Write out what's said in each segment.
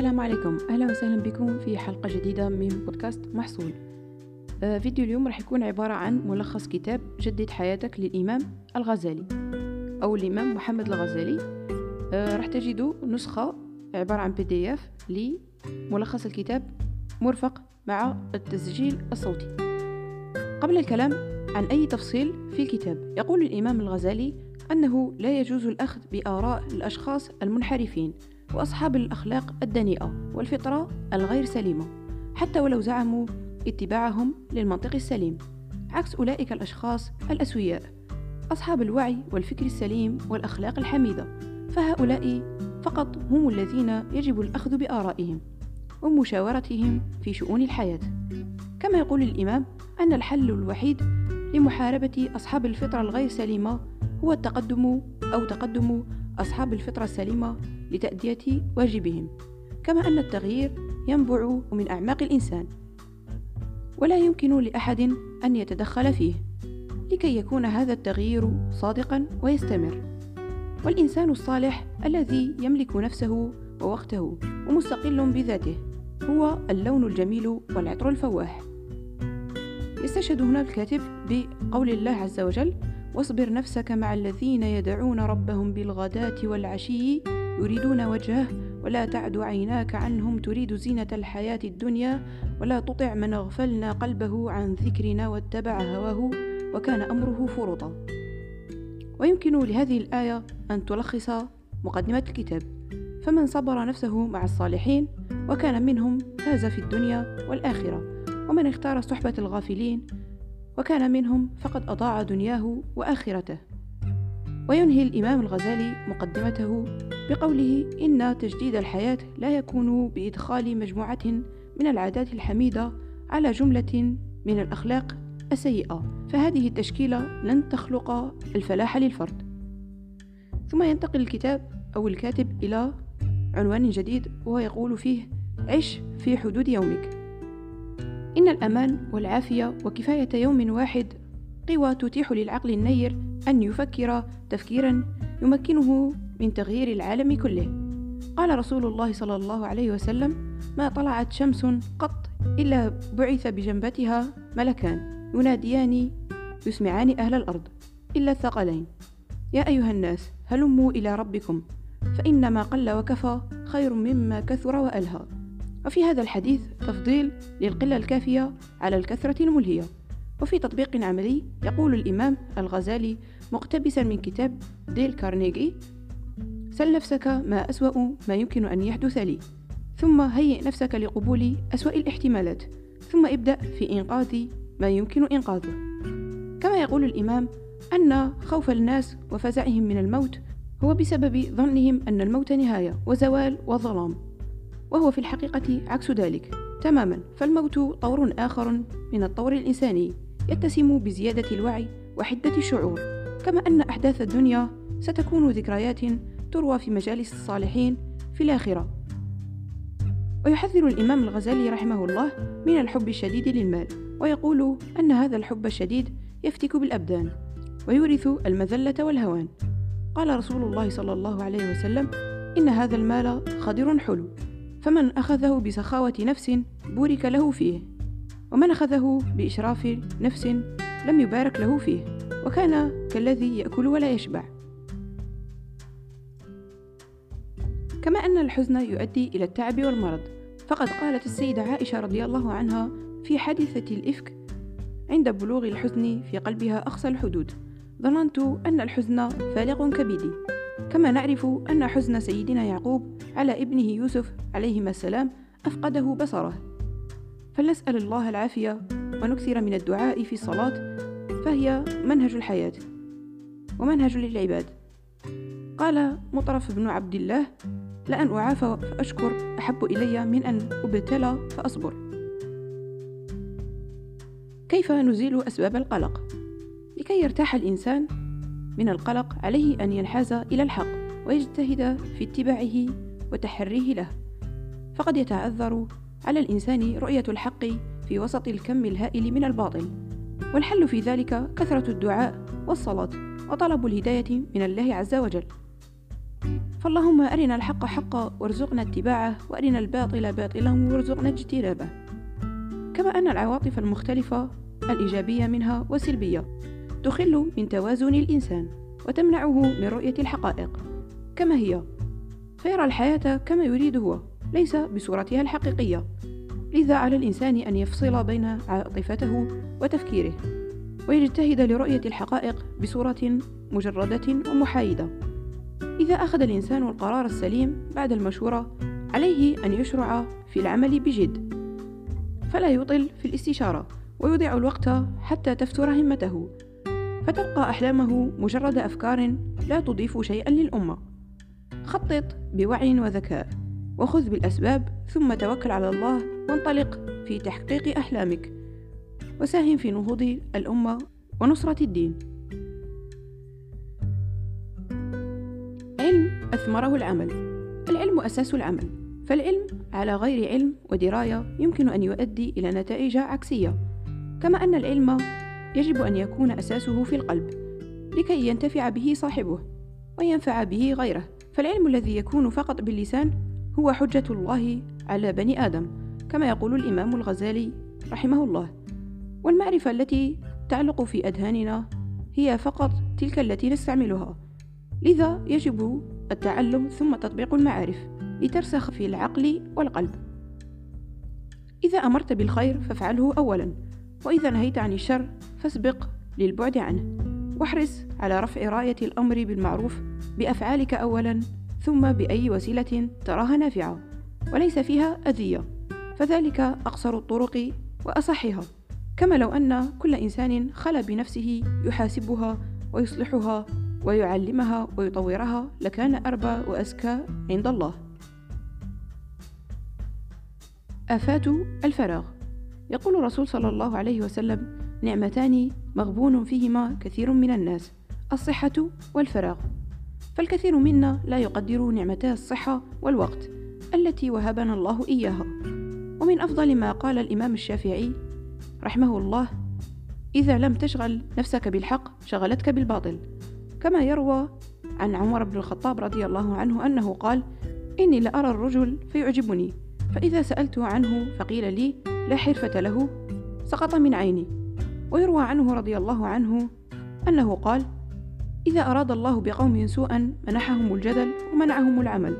السلام عليكم. أهلا وسهلا بكم في حلقة جديدة من بودكاست محصول. آه، فيديو اليوم راح يكون عبارة عن ملخص كتاب جدد حياتك للإمام الغزالي أو الإمام محمد الغزالي. آه، راح تجدوا نسخة عبارة عن بي دي اف لملخص الكتاب مرفق مع التسجيل الصوتي. قبل الكلام عن أي تفصيل في الكتاب يقول الإمام الغزالي أنه لا يجوز الأخذ بآراء الأشخاص المنحرفين. وأصحاب الأخلاق الدنيئة والفطرة الغير سليمة حتى ولو زعموا اتباعهم للمنطق السليم عكس أولئك الأشخاص الأسوياء. أصحاب الوعي والفكر السليم والأخلاق الحميدة فهؤلاء فقط هم الذين يجب الأخذ بآرائهم ومشاورتهم في شؤون الحياة. كما يقول الإمام أن الحل الوحيد لمحاربة أصحاب الفطرة الغير سليمة هو التقدم أو تقدم أصحاب الفطرة السليمة لتأدية واجبهم كما أن التغيير ينبع من أعماق الإنسان ولا يمكن لأحد أن يتدخل فيه لكي يكون هذا التغيير صادقا ويستمر. والإنسان الصالح الذي يملك نفسه ووقته ومستقل بذاته هو اللون الجميل والعطر الفواح. يستشهد هنا الكاتب بقول الله عز وجل واصبر نفسك مع الذين يدعون ربهم بالغداة والعشي يريدون وجهه ولا تعد عيناك عنهم تريد زينة الحياة الدنيا ولا تطع من اغفلنا قلبه عن ذكرنا واتبع هواه وكان أمره فرطا. ويمكن لهذه الآية أن تلخص مقدمة الكتاب. فمن صبر نفسه مع الصالحين وكان منهم فاز في الدنيا والآخرة. ومن اختار صحبة الغافلين وكان منهم فقد أضاع دنياه وآخرته. وينهي الإمام الغزالي مقدمته بقوله إن تجديد الحياة لا يكون بإدخال مجموعة من العادات الحميدة على جملة من الأخلاق السيئة فهذه التشكيلة لن تخلق الفلاح للفرد. ثم ينتقل الكتاب أو الكاتب إلى عنوان جديد وهو يقول فيه عش في حدود يومك إن الأمان والعافية وكفاية يوم واحد قوى تتيح للعقل النير أن يفكر تفكيرا يمكنه من تغيير العالم كله. قال رسول الله صلى الله عليه وسلم ما طلعت شمس قط إلا بعث بجنبتها ملكان يناديان يسمعان أهل الأرض إلا الثقلين. يا أيها الناس هلموا إلى ربكم فإن ما قل وكفى خير مما كثر وألهى. وفي هذا الحديث تفضيل للقلة الكافية على الكثرة الملهية. وفي تطبيق عملي يقول الإمام الغزالي مقتبسا من كتاب ديل كارنيجي سل نفسك ما أسوأ ما يمكن أن يحدث لي ثم هيئ نفسك لقبول أسوأ الاحتمالات ثم ابدأ في إنقاذ ما يمكن إنقاذه. كما يقول الإمام أن خوف الناس وفزعهم من الموت هو بسبب ظنهم أن الموت نهاية وزوال وظلام وهو في الحقيقة عكس ذلك تماما فالموت طور آخر من الطور الإنساني. يتسم بزيادة الوعي وحدة الشعور كما أن أحداث الدنيا ستكون ذكريات تروى في مجالس الصالحين في الآخرة. ويحذر الإمام الغزالي رحمه الله من الحب الشديد للمال ويقول أن هذا الحب الشديد يفتك بالأبدان ويورث المذلة والهوان. قال رسول الله صلى الله عليه وسلم إن هذا المال خضر حلو فمن أخذه بسخاوة نفس بورك له فيه. ومن أخذه بإشراف نفس لم يبارك له فيه وكان كالذي يأكل ولا يشبع. كما أن الحزن يؤدي إلى التعب والمرض فقد قالت السيدة عائشة رضي الله عنها في حادثة الإفك عند بلوغ الحزن في قلبها أقصى الحدود ظننت أن الحزن فالق كبدي كما نعرف أن حزن سيدنا يعقوب على ابنه يوسف عليهما السلام أفقده بصره. فلنسأل الله العافية ونكثر من الدعاء في الصلاة فهي منهج الحياة ومنهج للعباد قال مطرف بن عبد الله لأن أعافى فأشكر أحب إلي من أن أبتلى فأصبر كيف نزيل أسباب القلق؟ لكي يرتاح الإنسان من القلق عليه أن ينحاز إلى الحق ويجتهد في اتباعه وتحريه له فقد يتعذر على الإنسان رؤية الحق في وسط الكم الهائل من الباطل. والحل في ذلك كثرة الدعاء والصلاة وطلب الهداية من الله عز وجل. فاللهم أرنا الحق حقا وارزقنا اتباعه وأرنا الباطل باطلا وارزقنا اجتنابه. كما أن العواطف المختلفة الإيجابية منها والسلبية تخل من توازن الإنسان وتمنعه من رؤية الحقائق. كما هي فيرى الحياة كما يريد هو. ليس بصورتها الحقيقية. لذا على الإنسان أن يفصل بين عاطفته وتفكيره ويجتهد لرؤية الحقائق بصورة مجردة ومحايدة. إذا أخذ الإنسان القرار السليم بعد المشورة عليه أن يشرع في العمل بجد. فلا يطل في الاستشارة ويضيع الوقت حتى تفتر همته. فتبقى أحلامه مجرد أفكار لا تضيف شيئا للأمة. خطط بوعي وذكاء. وخذ بالأسباب ثم توكل على الله وانطلق في تحقيق أحلامك. وساهم في نهوض الأمة ونصرة الدين. علم أثمره العمل. العلم أساس العمل. فالعلم على غير علم ودراية يمكن أن يؤدي إلى نتائج عكسية. كما أن العلم يجب أن يكون أساسه في القلب لكي ينتفع به صاحبه وينفع به غيره. فالعلم الذي يكون فقط باللسان هو حجة الله على بني آدم كما يقول الإمام الغزالي رحمه الله. والمعرفة التي تعلق في أذهاننا هي فقط تلك التي نستعملها. لذا يجب التعلم ثم تطبيق المعارف لترسخ في العقل والقلب. إذا أمرت بالخير فافعله أولا وإذا نهيت عن الشر فاسبق للبعد عنه. واحرص على رفع راية الأمر بالمعروف بأفعالك أولا ثم بأي وسيلة تراها نافعة وليس فيها أذية فذلك أقصر الطرق وأصحها. كما لو أن كل إنسان خلا بنفسه يحاسبها ويصلحها ويعلمها ويطورها لكان أربى وأزكى عند الله. آفات الفراغ. يقول الرسول صلى الله عليه وسلم نعمتان مغبون فيهما كثير من الناس الصحة والفراغ. فالكثير منا لا يقدر نعمتا الصحة والوقت التي وهبنا الله إياها. ومن أفضل ما قال الإمام الشافعي رحمه الله إذا لم تشغل نفسك بالحق شغلتك بالباطل. كما يروى عن عمر بن الخطاب رضي الله عنه أنه قال إني لأرى الرجل فيعجبني فإذا سألت عنه فقيل لي لا حرفة له سقط من عيني. ويروى عنه رضي الله عنه أنه قال إذا أراد الله بقوم سوءا منحهم الجدل ومنعهم العمل.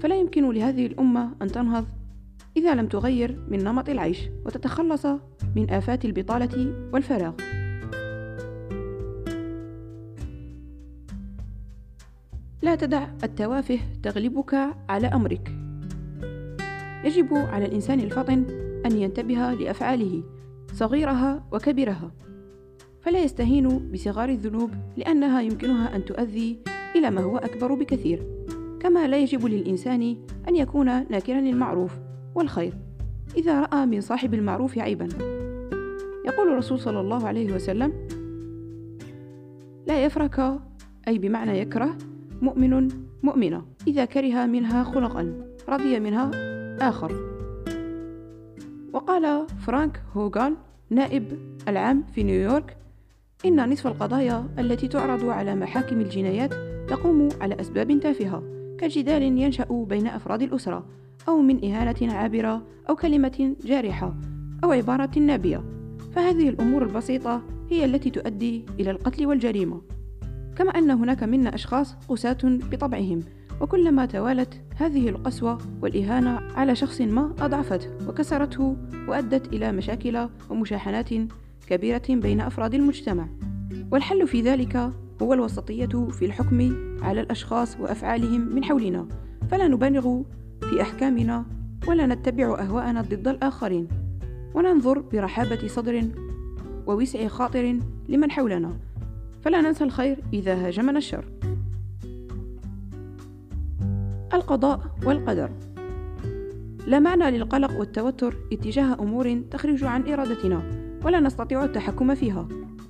فلا يمكن لهذه الأمة أن تنهض إذا لم تغير من نمط العيش وتتخلص من آفات البطالة والفراغ. لا تدع التوافه تغلبك على أمرك. يجب على الإنسان الفطن أن ينتبه لأفعاله صغيرها وكبيرها. فلا يستهين بصغار الذنوب لأنها يمكنها أن تؤذي إلى ما هو أكبر بكثير. كما لا يجب للإنسان أن يكون ناكرا للمعروف والخير إذا رأى من صاحب المعروف عيبا. يقول الرسول صلى الله عليه وسلم لا يفرك أي بمعنى يكره مؤمن مؤمنة إذا كره منها خلقا رضي منها آخر. وقال فرانك هوغان نائب العام في نيويورك إن نصف القضايا التي تعرض على محاكم الجنايات تقوم على أسباب تافهة كجدال ينشأ بين أفراد الأسرة أو من إهانة عابرة أو كلمة جارحة أو عبارة نابية. فهذه الأمور البسيطة هي التي تؤدي إلى القتل والجريمة. كما أن هناك منا أشخاص قساة بطبعهم وكلما توالت هذه القسوة والإهانة على شخص ما أضعفته وكسرته وأدت إلى مشاكل ومشاحنات كبيرة بين أفراد المجتمع. والحل في ذلك هو الوسطية في الحكم على الأشخاص وأفعالهم من حولنا. فلا نبالغ في أحكامنا ولا نتبع أهواءنا ضد الآخرين. وننظر برحابة صدر ووسع خاطر لمن حولنا. فلا ننسى الخير إذا هاجمنا الشر. القضاء والقدر. لا معنى للقلق والتوتر اتجاه أمور تخرج عن إرادتنا. ولا نستطيع التحكم فيها.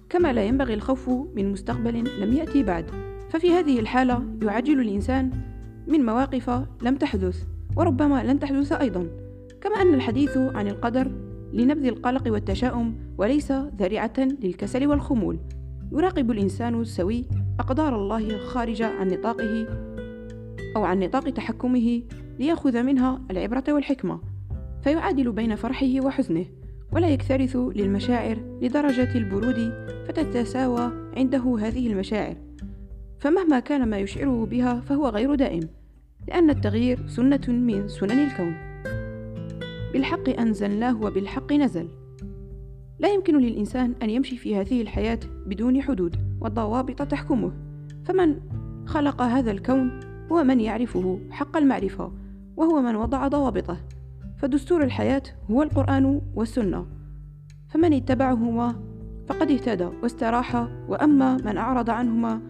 كما لا ينبغي الخوف من مستقبل لم يأتي بعد. ففي هذه الحالة يعجل الإنسان من مواقف لم تحدث وربما لن تحدث أيضا. كما أن الحديث عن القدر لنبذ القلق والتشاؤم وليس ذريعة للكسل والخمول. يراقب الإنسان السوي أقدار الله خارج عن نطاقه أو عن نطاق تحكمه ليأخذ منها العبرة والحكمة. فيعادل بين فرحه وحزنه. ولا يكترث للمشاعر لدرجة البرود فتتساوى عنده هذه المشاعر. فمهما كان ما يشعره بها فهو غير دائم لأن التغيير سنة من سنن الكون. بالحق أنزلناه وبالحق نزل. لا يمكن للإنسان أن يمشي في هذه الحياة بدون حدود وضوابط تحكمه. فمن خلق هذا الكون هو من يعرفه حق المعرفة وهو من وضع ضوابطه. فدستور الحياة هو القرآن والسنة. فمن اتبعهما فقد اهتدى واستراح وأما من أعرض عنهما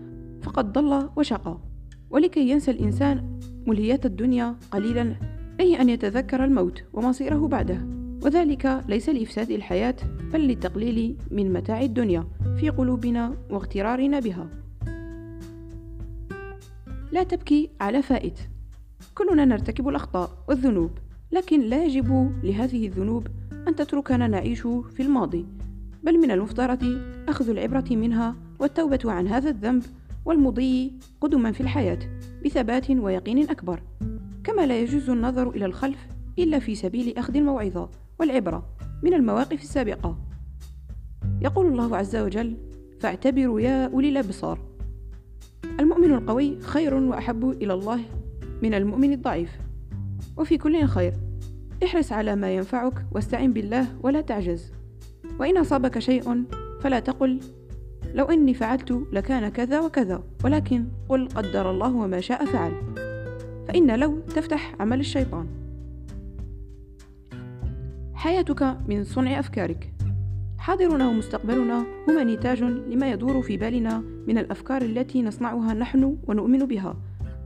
فقد ضل وشقى. ولكي ينسى الإنسان ملهيات الدنيا قليلا أي أن يتذكر الموت ومصيره بعده. وذلك ليس لإفساد الحياة بل للتقليل من متاع الدنيا في قلوبنا واغترارنا بها. لا تبكي على فائت. كلنا نرتكب الأخطاء والذنوب. لكن لا يجب لهذه الذنوب أن تتركنا نعيش في الماضي بل من المفترض أخذ العبرة منها والتوبة عن هذا الذنب والمضي قدما في الحياة بثبات ويقين أكبر. كما لا يجوز النظر إلى الخلف إلا في سبيل أخذ الموعظة والعبرة من المواقف السابقة. يقول الله عز وجل فاعتبروا يا أولي الأبصار المؤمن القوي خير وأحب إلى الله من المؤمن الضعيف. وفي كل خير. احرص على ما ينفعك واستعن بالله ولا تعجز. وإن أصابك شيء فلا تقل. لو إني فعلت لكان كذا وكذا ولكن قل قدر الله وما شاء فعل. فإن لو تفتح عمل الشيطان. حياتك من صنع أفكارك. حاضرنا ومستقبلنا هما نتاج لما يدور في بالنا من الأفكار التي نصنعها نحن ونؤمن بها.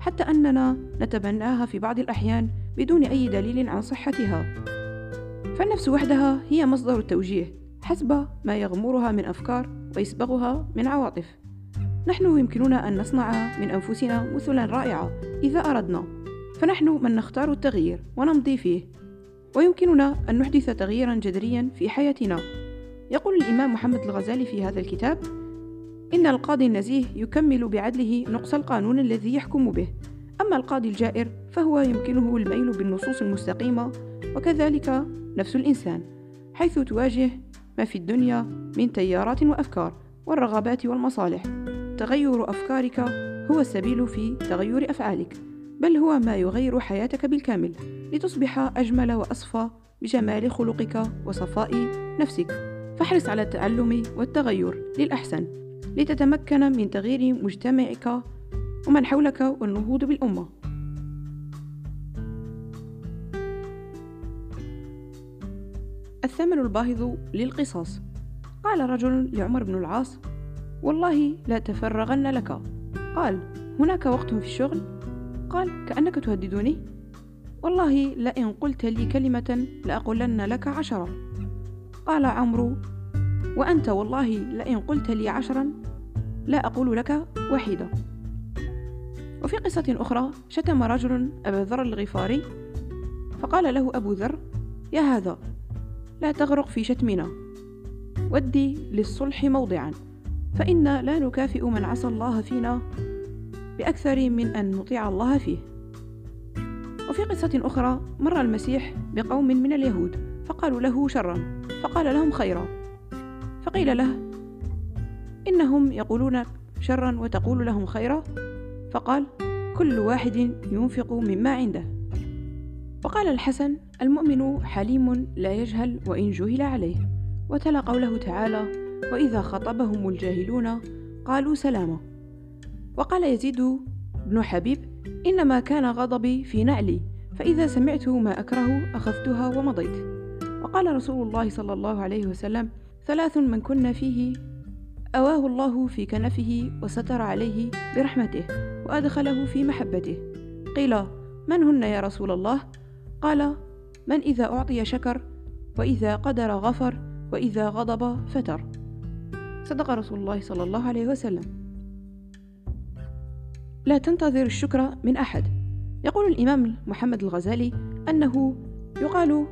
حتى أننا نتبناها في بعض الأحيان بدون أي دليل عن صحتها. فالنفس وحدها هي مصدر التوجيه حسب ما يغمرها من أفكار ويسبغها من عواطف. نحن يمكننا أن نصنع من أنفسنا مثلا رائعة إذا أردنا. فنحن من نختار التغيير ونمضي فيه. ويمكننا أن نحدث تغييرا جذريا في حياتنا. يقول الإمام محمد الغزالي في هذا الكتاب إن القاضي النزيه يكمل بعدله نقص القانون الذي يحكم به. أما القاضي الجائر فهو يمكنه الميل بالنصوص المستقيمة وكذلك نفس الإنسان حيث تواجه ما في الدنيا من تيارات وأفكار والرغبات والمصالح. تغير أفكارك هو السبيل في تغير أفعالك بل هو ما يغير حياتك بالكامل لتصبح أجمل وأصفى بجمال خلقك وصفاء نفسك. فاحرص على التعلم والتغير للأحسن لتتمكن من تغيير مجتمعك ومن حولك والنهوض بالأمة. الثمن الباهظ للقصاص. قال رجل لعمر بن العاص والله لا تفرغن لك. قال هناك وقت في الشغل؟ قال كأنك تهددني؟ والله لئن قلت لي كلمة لأقولن لك عشرة. قال عمرو وأنت والله لئن قلت لي عشرا لا أقول لك واحدة وفي قصة أخرى شتم رجل أبا ذر الغفاري فقال له أبو ذر يا هذا لا تغرق في شتمنا ودي للصلح موضعا فإنا لا نكافئ من عصى الله فينا بأكثر من أن نطيع الله فيه. وفي قصة أخرى مر المسيح بقوم من اليهود فقالوا له شرا فقال لهم خيرا فقيل له إنهم يقولون شرا وتقول لهم خيرا؟ فقال كل واحد ينفق مما عنده. وقال الحسن المؤمن حليم لا يجهل وإن جهل عليه. وتلا قوله تعالى وإذا خطبهم الجاهلون قالوا سلاما وقال يزيد بن حبيب إنما كان غضبي في نعلي فإذا سمعت ما أكره أخذتها ومضيت. وقال رسول الله صلى الله عليه وسلم ثلاث من كن فيه أواه الله في كنفه وستر عليه برحمته. وأدخله في محبته. قيل من هن يا رسول الله؟ قال من إذا أعطي شكر وإذا قدر غفر وإذا غضب فتر. صدق رسول الله صلى الله عليه وسلم. لا تنتظر الشكر من أحد. يقول الإمام محمد الغزالي أنه يقال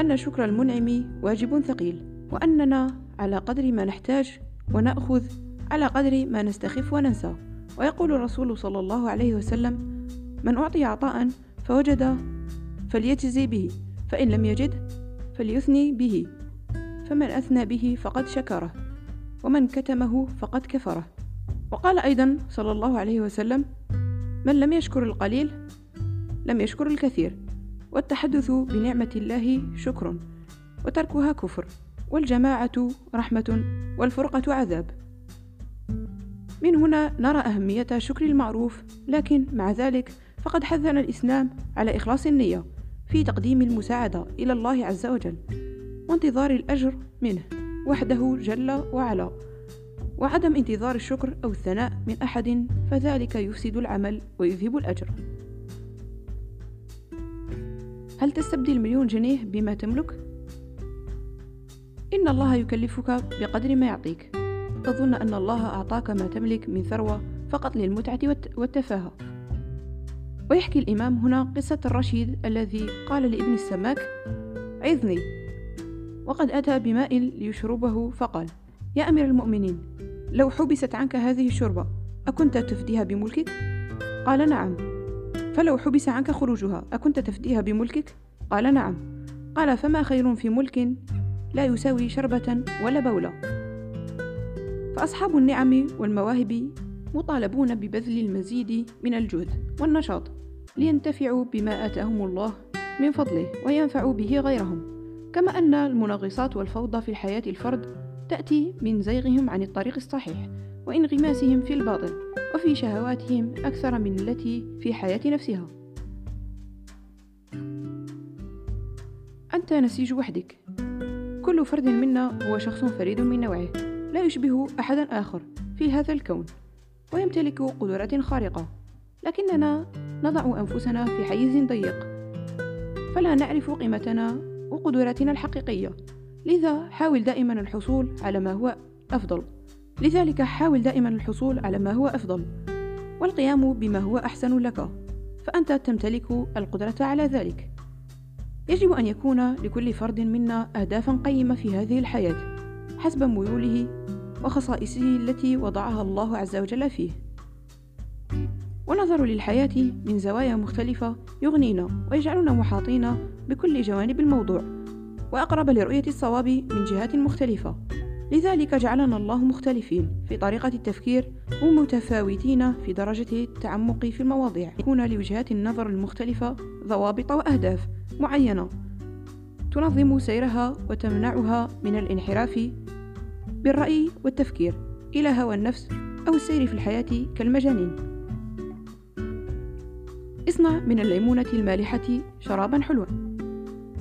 أن شكر المنعم واجب ثقيل وأننا على قدر ما نحتاج ونأخذ على قدر ما نستخف وننسى. ويقول الرسول صلى الله عليه وسلم من أعطي عطاء فوجد فليجزي به فإن لم يجد فليثني به فمن أثنى به فقد شكره ومن كتمه فقد كفره. وقال أيضا صلى الله عليه وسلم من لم يشكر القليل لم يشكر الكثير والتحدث بنعمة الله شكر وتركها كفر والجماعة رحمة والفرقة عذاب. من هنا نرى أهمية شكر المعروف لكن مع ذلك فقد حثنا الإسلام على إخلاص النية في تقديم المساعدة إلى الله عز وجل وانتظار الأجر منه وحده جل وعلا. وعدم انتظار الشكر أو الثناء من أحد فذلك يفسد العمل ويذهب الأجر. هل تستبدل مليون جنيه بما تملك؟ إن الله يكلفك بقدر ما يعطيك. تظن أن الله أعطاك ما تملك من ثروة فقط للمتعة والتفاهة ويحكي الإمام هنا قصة الرشيد الذي قال لابن السماك عظني وقد أتى بماء ليشربه فقال يا أمير المؤمنين لو حبست عنك هذه الشربة أكنت تفديها بملكك؟ قال نعم فلو حبس عنك خروجها أكنت تفديها بملكك؟ قال نعم قال فما خير في ملك لا يساوي شربة ولا بولة فأصحاب النعم والمواهب مطالبون ببذل المزيد من الجهد والنشاط لينتفعوا بما آتاهم الله من فضله وينفعوا به غيرهم. كما أن المنغصات والفوضى في الحياة الفرد تأتي من زيغهم عن الطريق الصحيح وانغماسهم في الباطل وفي شهواتهم أكثر من التي في حياة نفسها. أنت نسيج وحدك. كل فرد منا هو شخص فريد من نوعه. لا يشبه أحدا آخر في هذا الكون ويمتلك قدرات خارقة. لكننا نضع أنفسنا في حيز ضيق. فلا نعرف قيمتنا وقدراتنا الحقيقية. لذا حاول دائما الحصول على ما هو أفضل. لذلك حاول دائما الحصول على ما هو أفضل. والقيام بما هو أحسن لك. فأنت تمتلك القدرة على ذلك. يجب أن يكون لكل فرد منا أهدافا قيمة في هذه الحياة. حسب ميوله وخصائصه التي وضعها الله عز وجل فيه. ونظر للحياة من زوايا مختلفة يغنينا ويجعلنا محاطين بكل جوانب الموضوع وأقرب لرؤية الصواب من جهات مختلفة. لذلك جعلنا الله مختلفين في طريقة التفكير ومتفاوتين في درجة التعمق في المواضيع. يكون لوجهات النظر المختلفة ضوابط وأهداف معينة تنظم سيرها وتمنعها من الانحراف بالرأي والتفكير إلى هوى النفس أو السير في الحياة كالمجانين. اصنع من الليمونة المالحة شرابا حلوا.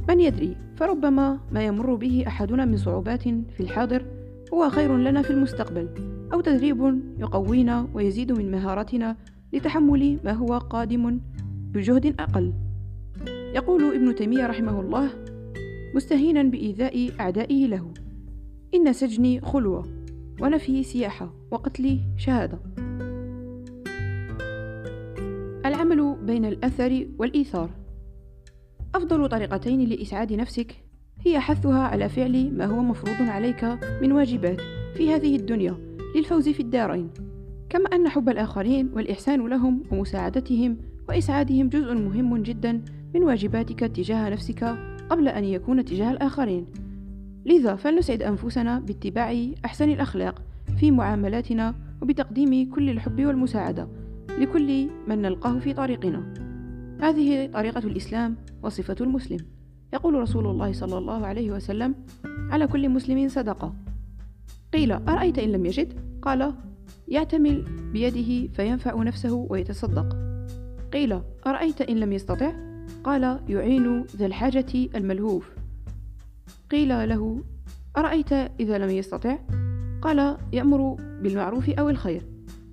من يدري فربما ما يمر به أحدنا من صعوبات في الحاضر هو خير لنا في المستقبل أو تدريب يقوينا ويزيد من مهاراتنا لتحمل ما هو قادم بجهد أقل. يقول ابن تيمية رحمه الله مستهينا بإيذاء أعدائه له. إن سجني خلوة ونفي سياحة وقتلي شهادة. العمل بين الأثر والإيثار. أفضل طريقتين لإسعاد نفسك هي حثها على فعل ما هو مفروض عليك من واجبات في هذه الدنيا للفوز في الدارين. كما أن حب الآخرين والإحسان لهم ومساعدتهم وإسعادهم جزء مهم جدا من واجباتك تجاه نفسك قبل أن يكون تجاه الآخرين. لذا فلنسعد أنفسنا باتباع أحسن الأخلاق في معاملاتنا وبتقديم كل الحب والمساعدة لكل من نلقاه في طريقنا. هذه طريقة الإسلام وصفة المسلم. يقول رسول الله صلى الله عليه وسلم على كل مسلم صدقة. قيل أرأيت إن لم يجد؟ قال يعتمل بيده فينفع نفسه ويتصدق. قيل أرأيت إن لم يستطع؟ قال يعين ذا الحاجة الملهوف. قيل له أرأيت إذا لم يستطع؟ قال يأمر بالمعروف أو الخير.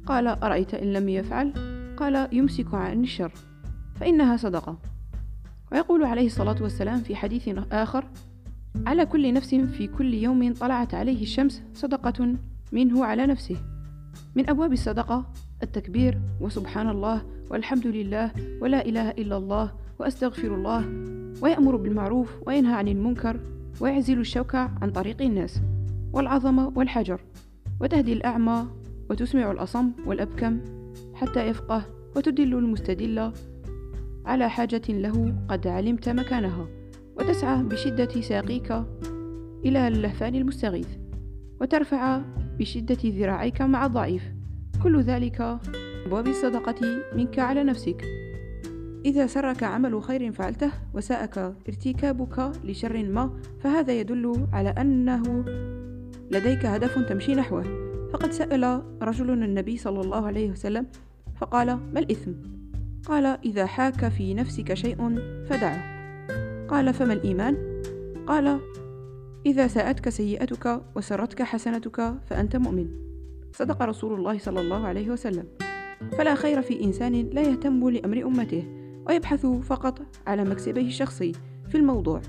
قال أرأيت إن لم يفعل؟ قال يمسك عن الشر. فإنها صدقة. ويقول عليه الصلاة والسلام في حديث آخر على كل نفس في كل يوم طلعت عليه الشمس صدقة منه على نفسه. من أبواب الصدقة التكبير وسبحان الله والحمد لله ولا إله إلا الله وأستغفر الله ويأمر بالمعروف وينهى عن المنكر ويعزل الشوكة عن طريق الناس والعظمة والحجر وتهدي الأعمى وتسمع الأصم والأبكم حتى يفقه وتدل المستدل على حاجة له قد علمت مكانها وتسعى بشدة ساقيك إلى اللهفان المستغيث وترفع بشدة ذراعيك مع الضعيف كل ذلك أبواب الصدقة منك على نفسك إذا سرك عمل خير فعلته وساءك ارتكابك لشر ما فهذا يدل على أنه لديك هدف تمشي نحوه. فقد سأل رجل النبي صلى الله عليه وسلم فقال ما الإثم؟ قال إذا حاك في نفسك شيء فدعه. قال فما الإيمان؟ قال إذا ساءتك سيئتك وسرتك حسنتك فأنت مؤمن. صدق رسول الله صلى الله عليه وسلم. فلا خير في إنسان لا يهتم لأمر أمته. ويبحث فقط على مكسبه الشخصي في الموضوع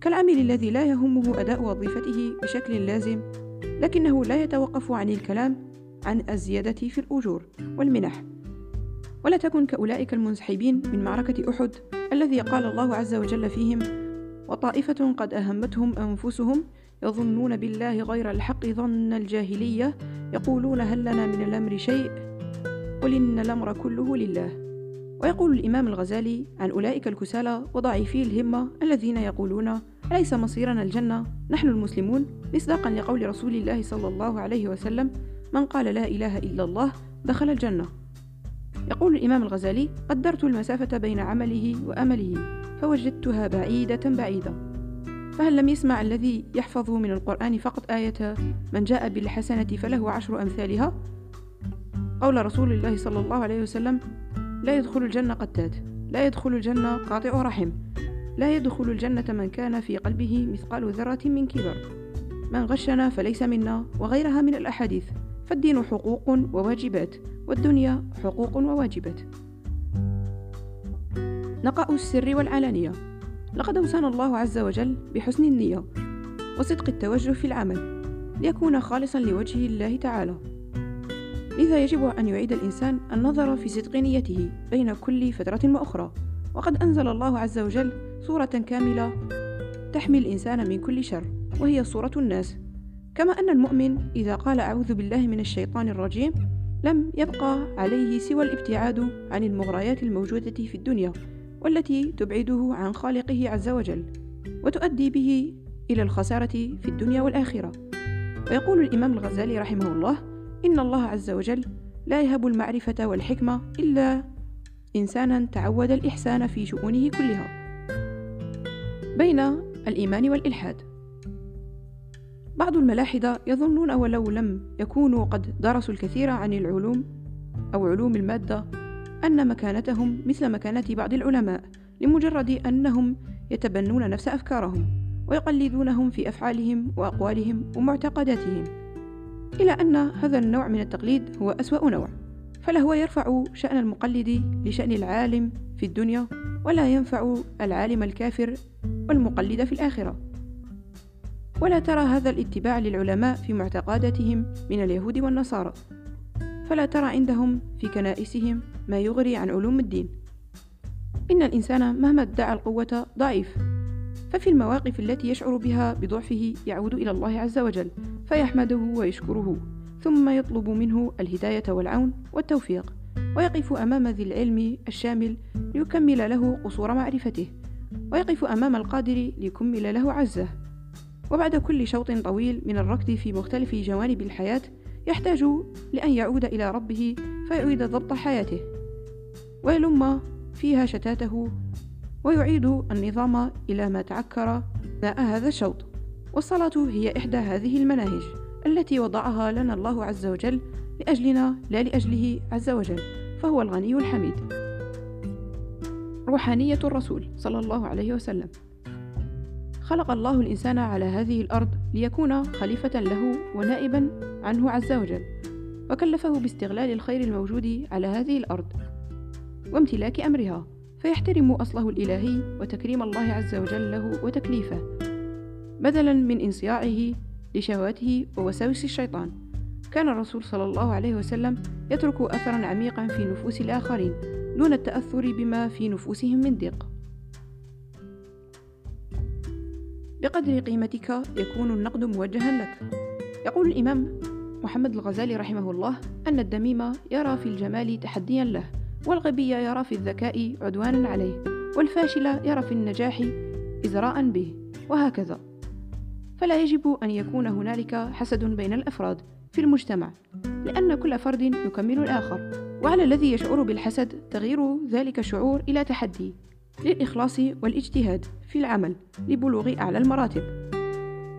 كالعامل الذي لا يهمه أداء وظيفته بشكل لازم لكنه لا يتوقف عن الكلام عن الزيادة في الأجور والمنح. ولا تكن كأولئك المنسحبين من معركة أحد الذي قال الله عز وجل فيهم وطائفة قد أهمتهم أنفسهم يظنون بالله غير الحق ظن الجاهلية يقولون هل لنا من الأمر شيء؟ قل إن الأمر كله لله. ويقول الإمام الغزالي عن أولئك الكسالى وضعيفي الهمة الذين يقولون أليس مصيرنا الجنة؟ نحن المسلمون؟ مصداقا لقول رسول الله صلى الله عليه وسلم من قال لا إله إلا الله دخل الجنة. يقول الإمام الغزالي قدرت المسافة بين عمله وأمله فوجدتها بعيدة بعيدة. فهل لم يسمع الذي يحفظ من القرآن فقط آية من جاء بالحسنة فله عشر أمثالها قول رسول الله صلى الله عليه وسلم لا يدخل الجنة قتات لا يدخل الجنة قاطع رحم. لا يدخل الجنة من كان في قلبه مثقال ذرة من كبر. من غشنا فليس منا وغيرها من الأحاديث. فالدين حقوق وواجبات والدنيا حقوق وواجبات. نقاء السر والعلانية. لقد أوصانا الله عز وجل بحسن النية وصدق التوجه في العمل ليكون خالصا لوجه الله تعالى. لذا يجب أن يعيد الإنسان النظر في صدق نيته بين كل فترة وأخرى. وقد أنزل الله عز وجل صورة كاملة تحمي الإنسان من كل شر وهي صورة الناس. كما أن المؤمن إذا قال أعوذ بالله من الشيطان الرجيم لم يبقى عليه سوى الابتعاد عن المغريات الموجودة في الدنيا والتي تبعده عن خالقه عز وجل وتؤدي به إلى الخسارة في الدنيا والآخرة. ويقول الإمام الغزالي رحمه الله إن الله عز وجل لا يهب المعرفة والحكمة إلا إنسانا تعود الإحسان في شؤونه كلها. بين الإيمان والإلحاد. بعض الملاحدة يظنون ولو لم يكونوا قد درسوا الكثير عن العلوم أو علوم المادة أن مكانتهم مثل مكانة بعض العلماء لمجرد أنهم يتبنون نفس أفكارهم ويقلدونهم في أفعالهم وأقوالهم ومعتقداتهم. إلى أن هذا النوع من التقليد هو أسوأ نوع. فلهو يرفع شأن المقلد لشأن العالم في الدنيا ولا ينفع العالم الكافر والمقلد في الآخرة. ولا ترى هذا الاتباع للعلماء في معتقداتهم من اليهود والنصارى. فلا ترى عندهم في كنائسهم ما يغري عن علوم الدين. إن الإنسان مهما ادعى القوة ضعيف. ففي المواقف التي يشعر بها بضعفه يعود إلى الله عز وجل فيحمده ويشكره ثم يطلب منه الهداية والعون والتوفيق ويقف أمام ذي العلم الشامل ليكمل له قصور معرفته ويقف أمام القادر ليكمل له عزه. وبعد كل شوط طويل من الركض في مختلف جوانب الحياة يحتاج لأن يعود إلى ربه فيعيد ضبط حياته. ويلم فيها شتاته ويعيد النظام إلى ما تعكر أثناء هذا الشوط. والصلاة هي إحدى هذه المناهج التي وضعها لنا الله عز وجل لأجلنا لا لأجله عز وجل فهو الغني الحميد. روحانية الرسول صلى الله عليه وسلم. خلق الله الإنسان على هذه الأرض ليكون خليفة له ونائبا عنه عز وجل وكلفه باستغلال الخير الموجود على هذه الأرض وامتلاك أمرها. فيحترم أصله الإلهي وتكريم الله عز وجل له وتكليفه بدلا من انصياعه لشهواته ووساوس الشيطان. كان الرسول صلى الله عليه وسلم يترك أثرا عميقا في نفوس الآخرين دون التأثر بما في نفوسهم من ضيق. بقدر قيمتك يكون النقد موجها لك. يقول الإمام محمد الغزالي رحمه الله أن الدميم يرى في الجمال تحديا له والغبي يرى في الذكاء عدوانا عليه والفاشل يرى في النجاح إزراء به وهكذا. فلا يجب أن يكون هنالك حسد بين الأفراد في المجتمع لأن كل فرد يكمل الآخر. وعلى الذي يشعر بالحسد تغيير ذلك الشعور إلى تحدي للإخلاص والاجتهاد في العمل لبلوغ أعلى المراتب.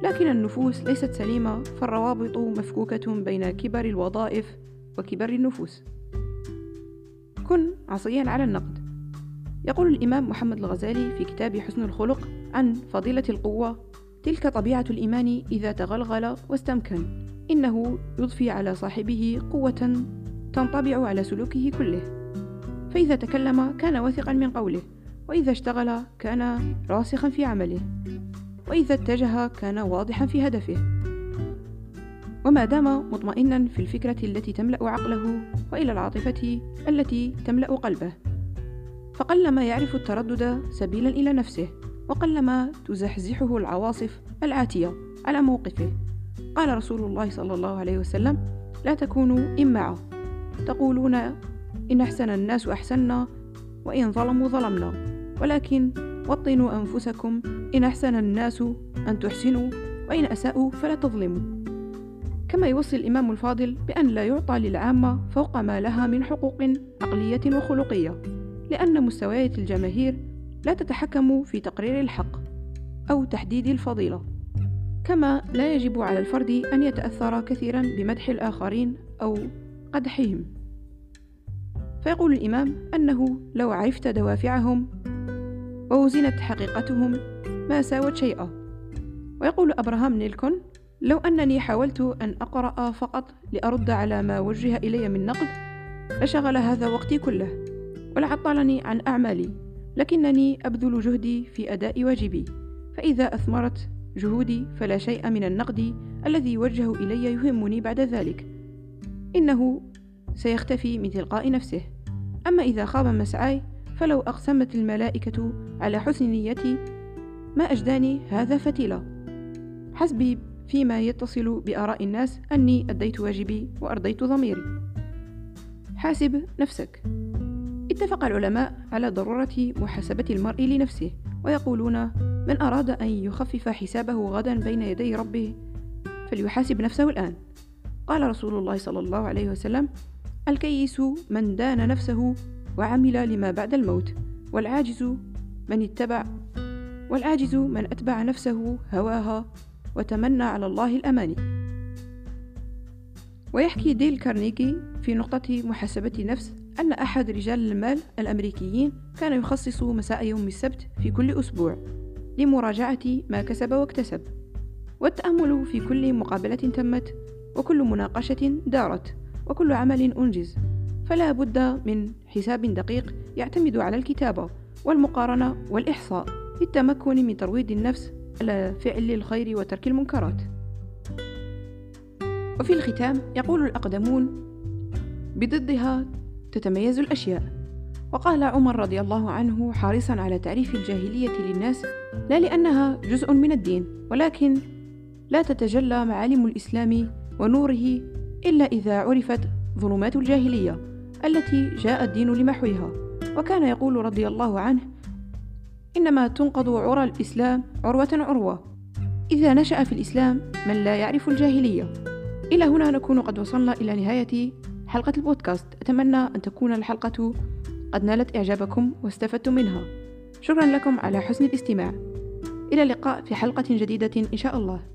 لكن النفوس ليست سليمة فالروابط مفكوكة بين كبر الوظائف وكبر النفوس. كن عصيا على النقد. يقول الإمام محمد الغزالي في كتاب حسن الخلق عن فضيلة القوة تلك طبيعة الإيمان إذا تغلغل واستمكن. إنه يضفي على صاحبه قوة تنطبع على سلوكه كله. فإذا تكلم كان واثقا من قوله وإذا اشتغل كان راسخا في عمله. وإذا اتجه كان واضحا في هدفه. وما دام مطمئنا في الفكرة التي تملأ عقله وإلى العاطفة التي تملأ قلبه فقلما يعرف التردد سبيلا إلى نفسه وقلما تزحزحه العواصف العاتية على موقفه. قال رسول الله صلى الله عليه وسلم لا تكونوا إمعة تقولون إن أحسن الناس أحسنا وإن ظلموا ظلمنا. ولكن وطنوا أنفسكم إن أحسن الناس أن تحسنوا وإن أساءوا فلا تظلموا. كما يوصي الإمام الفاضل بأن لا يعطى للعامة فوق ما لها من حقوق عقلية وخلقية لأن مستويات الجماهير لا تتحكم في تقرير الحق أو تحديد الفضيلة. كما لا يجب على الفرد أن يتأثر كثيرا بمدح الآخرين أو قدحهم. فيقول الإمام أنه لو عرفت دوافعهم ووزنت حقيقتهم ما ساوت شيئا. ويقول أبراهام نيلكون لو أنني حاولت أن أقرأ فقط لأرد على ما وجه إلي من نقد لشغل هذا وقتي كله ولعطلني عن أعمالي لكنني أبذل جهدي في أداء واجبي. فإذا أثمرت جهودي فلا شيء من النقد الذي يوجه إلي يهمني بعد ذلك. إنه سيختفي من تلقاء نفسه. أما إذا خاب مسعاي فلو أقسمت الملائكة على حسن نيتي ما أجداني هذا فتيلة حسبي فيما يتصل بآراء الناس أني أديت واجبي وأرضيت ضميري. حاسب نفسك. اتفق العلماء على ضرورة محاسبة المرء لنفسه ويقولون من أراد أن يخفف حسابه غدا بين يدي ربه فليحاسب نفسه الآن. قال رسول الله صلى الله عليه وسلم الكيس من دان نفسه وعمل لما بعد الموت والعاجز من اتبع والعاجز من أتبع نفسه هواها وتمنى على الله الأماني. ويحكي ديل كارنيجي في نقطة محاسبة النفس أن أحد رجال المال الأمريكيين كان يخصص مساء يوم السبت في كل أسبوع لمراجعة ما كسب واكتسب والتأمل في كل مقابلة تمت وكل مناقشة دارت وكل عمل أنجز. فلا بد من حساب دقيق يعتمد على الكتابة والمقارنة والإحصاء للتمكن من ترويض النفس على فعل الخير وترك المنكرات. وفي الختام يقول الأقدمون بضدها تتميز الأشياء. وقال عمر رضي الله عنه حريصا على تعريف الجاهلية للناس لا لأنها جزء من الدين ولكن لا تتجلى معالم الإسلام ونوره إلا إذا عرفت ظلمات الجاهلية التي جاء الدين لمحوها. وكان يقول رضي الله عنه إنما تنقض عرى الإسلام عروة عروة. إذا نشأ في الإسلام من لا يعرف الجاهلية. إلى هنا نكون قد وصلنا إلى نهاية حلقة البودكاست. أتمنى أن تكون الحلقة قد نالت إعجابكم واستفدتم منها. شكرا لكم على حسن الاستماع. إلى اللقاء في حلقة جديدة إن شاء الله.